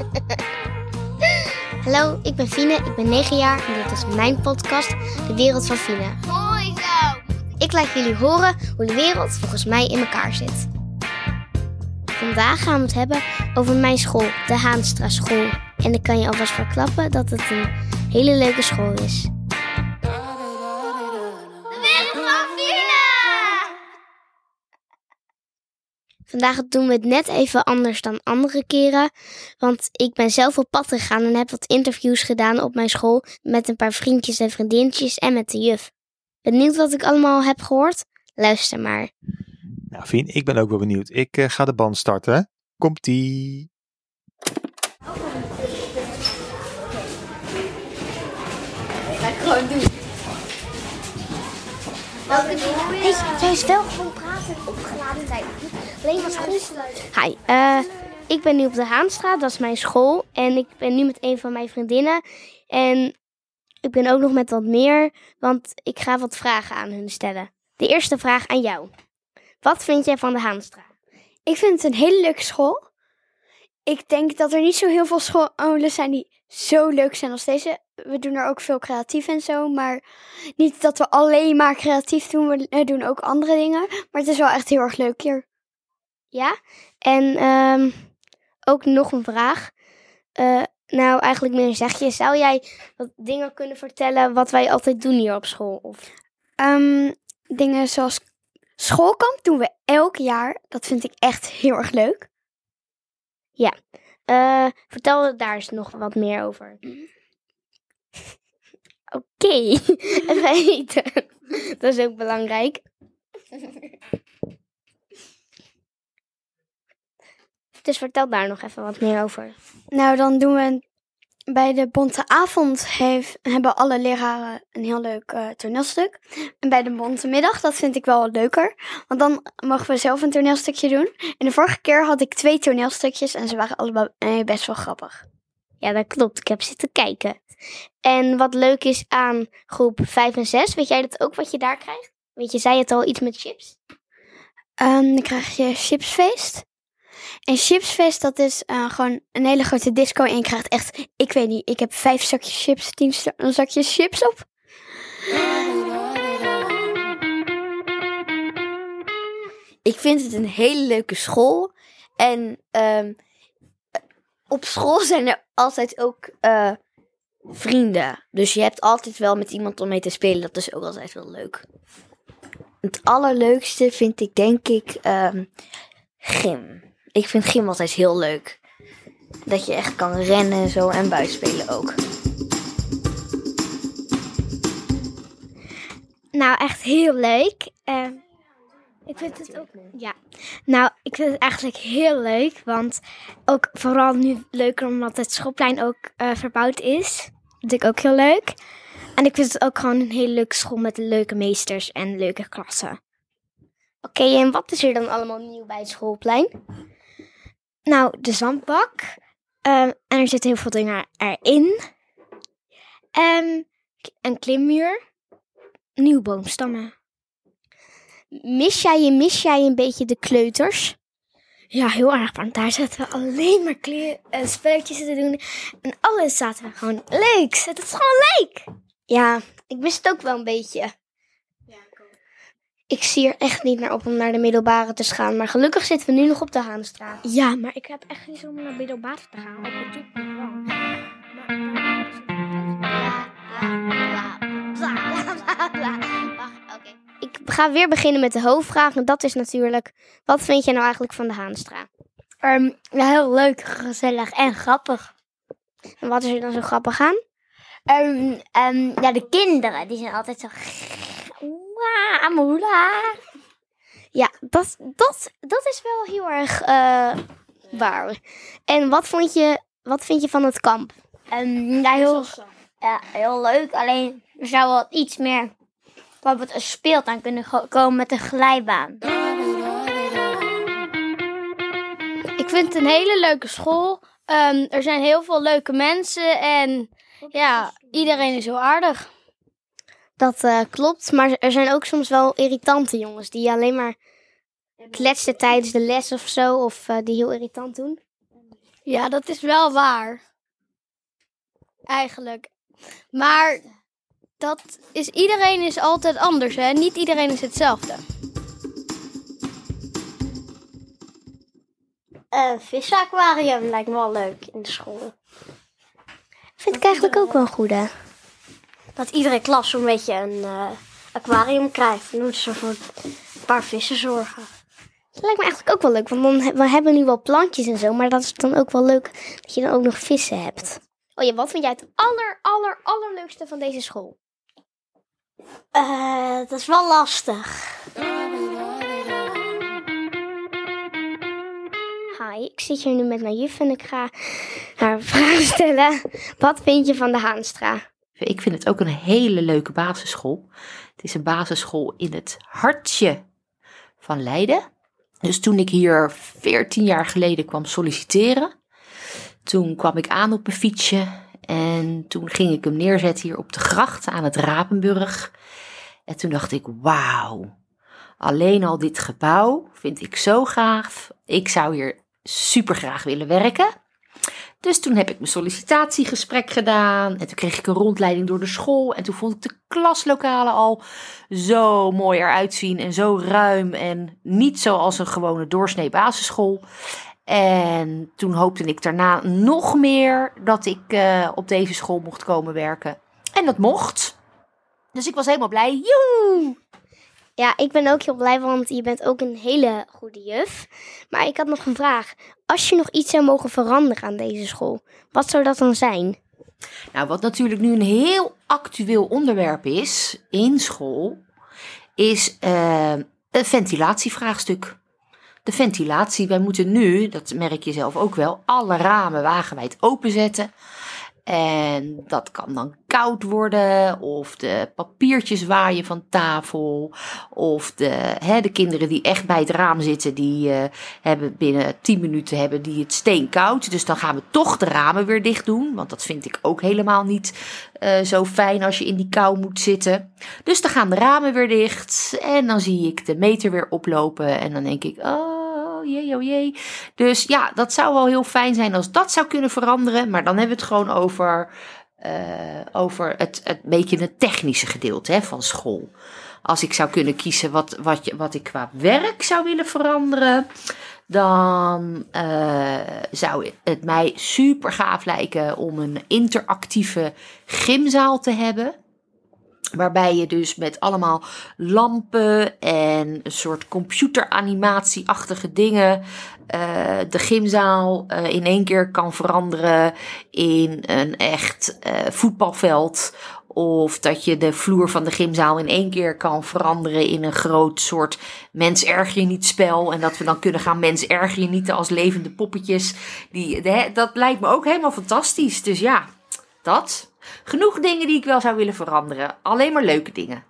Hallo, ik ben Fine, ik ben 9 jaar en dit is mijn podcast, De Wereld van Fine. Mooi zo. Ik laat jullie horen hoe de wereld volgens mij in elkaar zit. Vandaag gaan we het hebben over mijn school, de Haanstra School. En ik kan je alvast verklappen dat het een hele leuke school is. Vandaag doen we het net even anders dan andere keren. Want ik ben zelf op pad gegaan en heb wat interviews gedaan op mijn school. Met een paar vriendjes en vriendinnetjes en met de juf. Benieuwd wat ik allemaal heb gehoord? Luister maar. Nou, Fien, ik ben ook wel benieuwd. Ik eh, ga de band starten. Komt-ie. Ga ik gewoon doen. Welke Hey, jij is wel gewoon praten en opgeladen zijn. Alleen wat goed. Hi, eh, ik ben nu op de Haanstraat, dat is mijn school. En ik ben nu met een van mijn vriendinnen. En ik ben ook nog met wat meer, want ik ga wat vragen aan hun stellen. De eerste vraag aan jou. Wat vind jij van de Haanstraat? Ik vind het een hele leuke school. Ik denk dat er niet zo heel veel scholen zijn die zo leuk zijn als deze. We doen er ook veel creatief en zo, maar niet dat we alleen maar creatief doen. We doen ook andere dingen, maar het is wel echt heel erg leuk hier. Ja? En ehm, ook nog een vraag. Eh, nou, eigenlijk meer een zegje. Zou jij wat dingen kunnen vertellen wat wij altijd doen hier op school? Of... Ehm, dingen zoals schoolkamp doen we elk jaar. Dat vind ik echt heel erg leuk. Eh, vertel daar eens nog wat meer over. Oké, even eten. Dat is ook belangrijk. Dus vertel daar nog even wat meer over. Nou, dan doen we bij de Bonte Avond heeft, hebben alle leraren een heel leuk eh, toneelstuk. En bij de Bonte Middag, dat vind ik wel leuker. Want dan mogen we zelf een toneelstukje doen. En de vorige keer had ik twee toneelstukjes en ze waren allebei eh, best wel grappig. Ja, dat klopt. Ik heb zitten kijken. En wat leuk is aan groep 5 en 6, weet jij dat ook wat je daar krijgt? Weet je, zei het al iets met chips? Ehm, dan krijg je chipsfeest. En chipsfeest, dat is eh, gewoon een hele grote disco. En je krijgt echt, ik weet niet, ik heb vijf zakjes chips, tien zakjes chips op. Ik vind het een hele leuke school. En ehm, op school zijn er altijd ook eh, vrienden. Dus je hebt altijd wel met iemand om mee te spelen. Dat is ook altijd wel leuk. Het allerleukste vind ik denk ik ehm, gym. Ik vind gym altijd heel leuk. Dat je echt kan rennen en zo en buiten spelen ook. Nou, echt heel leuk. Eh, ik vind het ook. Ja. Nou, ik vind het eigenlijk heel leuk. Want ook vooral nu leuker omdat het schoolplein ook eh, verbouwd is. Dat vind ik ook heel leuk. En ik vind het ook gewoon een hele leuke school met leuke meesters en leuke klassen. Oké, en wat is er dan allemaal nieuw bij het schoolplein? Nou, de zandbak. Ehm, en er zitten heel veel dingen erin. Ehm, een klimmuur. Nieuwe boomstammen. Mis jij, mis jij een beetje de kleuters? Ja, heel erg, want daar zaten we alleen maar kle- eh, spelletjes te doen. En alles zaten we gewoon leuk. Het is gewoon leuk. Ja, ik mis het ook wel een beetje. Ik zie er echt niet naar op om naar de middelbare te gaan. Maar gelukkig zitten we nu nog op de Haanstraat. Ja, maar ik heb echt niet zin om naar de middelbare te gaan. Ook al doe ik. Ik ga weer beginnen met de hoofdvraag. En dat is natuurlijk: wat vind je nou eigenlijk van de Haanstra? Ehm, ja, heel leuk, gezellig en grappig. En wat is er dan zo grappig aan? Ehm, ja, de kinderen, die zijn altijd zo... Waa, moela. Ja, dat, dat, dat is wel heel erg eh, waar. En wat, vond je, wat vind je van het kamp? Ehm, ja, heel, ja, heel leuk. Alleen er zou wel iets meer bijvoorbeeld een speeltuin kunnen go- komen met een glijbaan. Ik vind het een hele leuke school. Ehm, er zijn heel veel leuke mensen en ja, iedereen is heel aardig. Dat eh, klopt, maar er zijn ook soms wel irritante jongens die alleen maar kletsen tijdens de les of zo, of eh, die heel irritant doen. Ja, dat is wel waar. Eigenlijk. Maar dat is, iedereen is altijd anders, hè? Niet iedereen is hetzelfde. Een visaquarium lijkt me wel leuk in de school. Vind ik eigenlijk ook wel een goede. Dat iedere klas zo'n beetje een eh, aquarium krijgt. Dan moeten ze voor een paar vissen zorgen. Dat lijkt me eigenlijk ook wel leuk, want dan we hebben nu wel plantjes en zo, maar dat is dan ook wel leuk dat je dan ook nog vissen hebt. Oh ja, wat vind jij het aller, aller, allerleukste van deze school? Eh, dat is wel lastig. Hi, ik zit hier nu met mijn juf en ik ga haar vragen stellen. Wat vind je van de Haanstra? Ik vind het ook een hele leuke basisschool. Het is een basisschool in het hartje van Leiden. Dus toen ik hier 14 jaar geleden kwam solliciteren, toen kwam ik aan op een fietsje en toen ging ik hem neerzetten hier op de gracht aan het Rapenburg. En toen dacht ik, wauw, alleen al dit gebouw vind ik zo gaaf. Ik zou hier super graag willen werken. Dus toen heb ik mijn sollicitatiegesprek gedaan. En toen kreeg ik een rondleiding door de school. En toen vond ik de klaslokalen al zo mooi eruit zien. En zo ruim. En niet zoals een gewone doorsnee basisschool. En toen hoopte ik daarna nog meer dat ik eh, op deze school mocht komen werken. En dat mocht. Dus ik was helemaal blij. Joe! Ja, ik ben ook heel blij, want je bent ook een hele goede juf. Maar ik had nog een vraag. Als je nog iets zou mogen veranderen aan deze school, wat zou dat dan zijn? Nou, wat natuurlijk nu een heel actueel onderwerp is in school, is eh, een ventilatievraagstuk. De ventilatie, wij moeten nu, dat merk je zelf ook wel, alle ramen wagenwijd openzetten. En dat kan dan koud worden, of de papiertjes waaien van tafel, of de, hè, de kinderen die echt bij het raam zitten, die eh, hebben binnen 10 minuten hebben die het steenkoud. Dus dan gaan we toch de ramen weer dicht doen, want dat vind ik ook helemaal niet eh, zo fijn als je in die kou moet zitten. Dus dan gaan de ramen weer dicht en dan zie ik de meter weer oplopen en dan denk ik, oh jee, oh jee. Dus ja, dat zou wel heel fijn zijn als dat zou kunnen veranderen, maar dan hebben we het gewoon over, eh, over het, het beetje het technische gedeelte hè, van school. Als ik zou kunnen kiezen wat, wat, wat ik qua werk zou willen veranderen, dan eh, zou het mij super gaaf lijken om een interactieve gymzaal te hebben. Waarbij je dus met allemaal lampen en een soort computeranimatie-achtige dingen eh, de gymzaal eh, in één keer kan veranderen in een echt eh, voetbalveld. Of dat je de vloer van de gymzaal in één keer kan veranderen in een groot soort mens erger je niet spel. En dat we dan kunnen gaan mens erger je niet als levende poppetjes. Die, dat lijkt me ook helemaal fantastisch. Dus ja, dat. Genoeg dingen die ik wel zou willen veranderen. Alleen maar leuke dingen.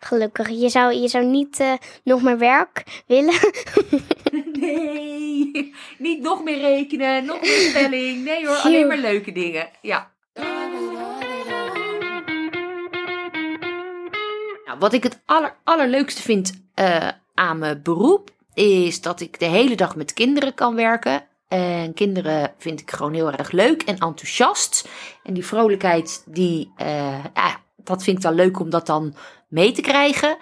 Gelukkig, je zou, je zou niet eh, nog meer werk willen. Nee, niet nog meer rekenen, nog meer spelling. Nee hoor, alleen maar leuke dingen. Ja. Nou, wat ik het aller, allerleukste vind eh, aan mijn beroep is dat ik de hele dag met kinderen kan werken. En kinderen vind ik gewoon heel erg leuk en enthousiast. En die vrolijkheid, die, eh, ja, dat vind ik dan leuk om dat dan mee te krijgen.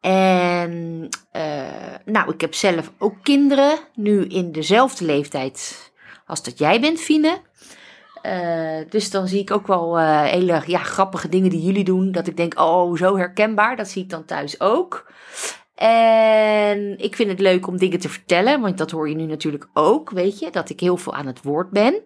En eh, nou, ik heb zelf ook kinderen, nu in dezelfde leeftijd als dat jij bent, Fine. Eh, dus dan zie ik ook wel eh, hele ja, grappige dingen die jullie doen. Dat ik denk, oh, zo herkenbaar. Dat zie ik dan thuis ook. En ik vind het leuk om dingen te vertellen, want dat hoor je nu natuurlijk ook, weet je, dat ik heel veel aan het woord ben.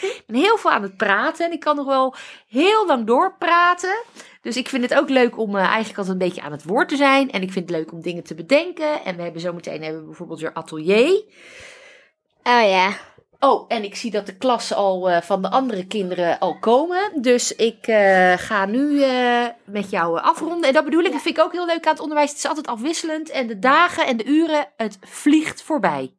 ik ben heel veel aan het praten en ik kan nog wel heel lang doorpraten. Dus ik vind het ook leuk om eh, eigenlijk altijd een beetje aan het woord te zijn. En ik vind het leuk om dingen te bedenken. En we hebben zometeen hebben we bijvoorbeeld weer atelier. Oh ja. Oh, en ik zie dat de klas al eh, van de andere kinderen al komen. Dus ik eh, ga nu eh, met jou afronden. En dat bedoel ik, dat vind ik ook heel leuk aan het onderwijs. Het is altijd afwisselend. En de dagen en de uren, het vliegt voorbij.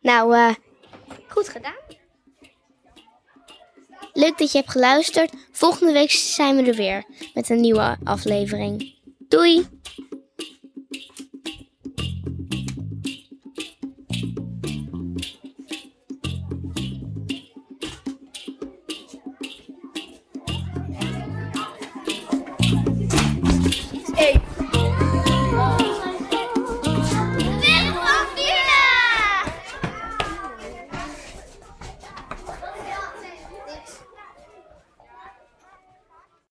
Nou, eh, goed gedaan. Leuk dat je hebt geluisterd. Volgende week zijn we er weer met een nieuwe aflevering. Doei!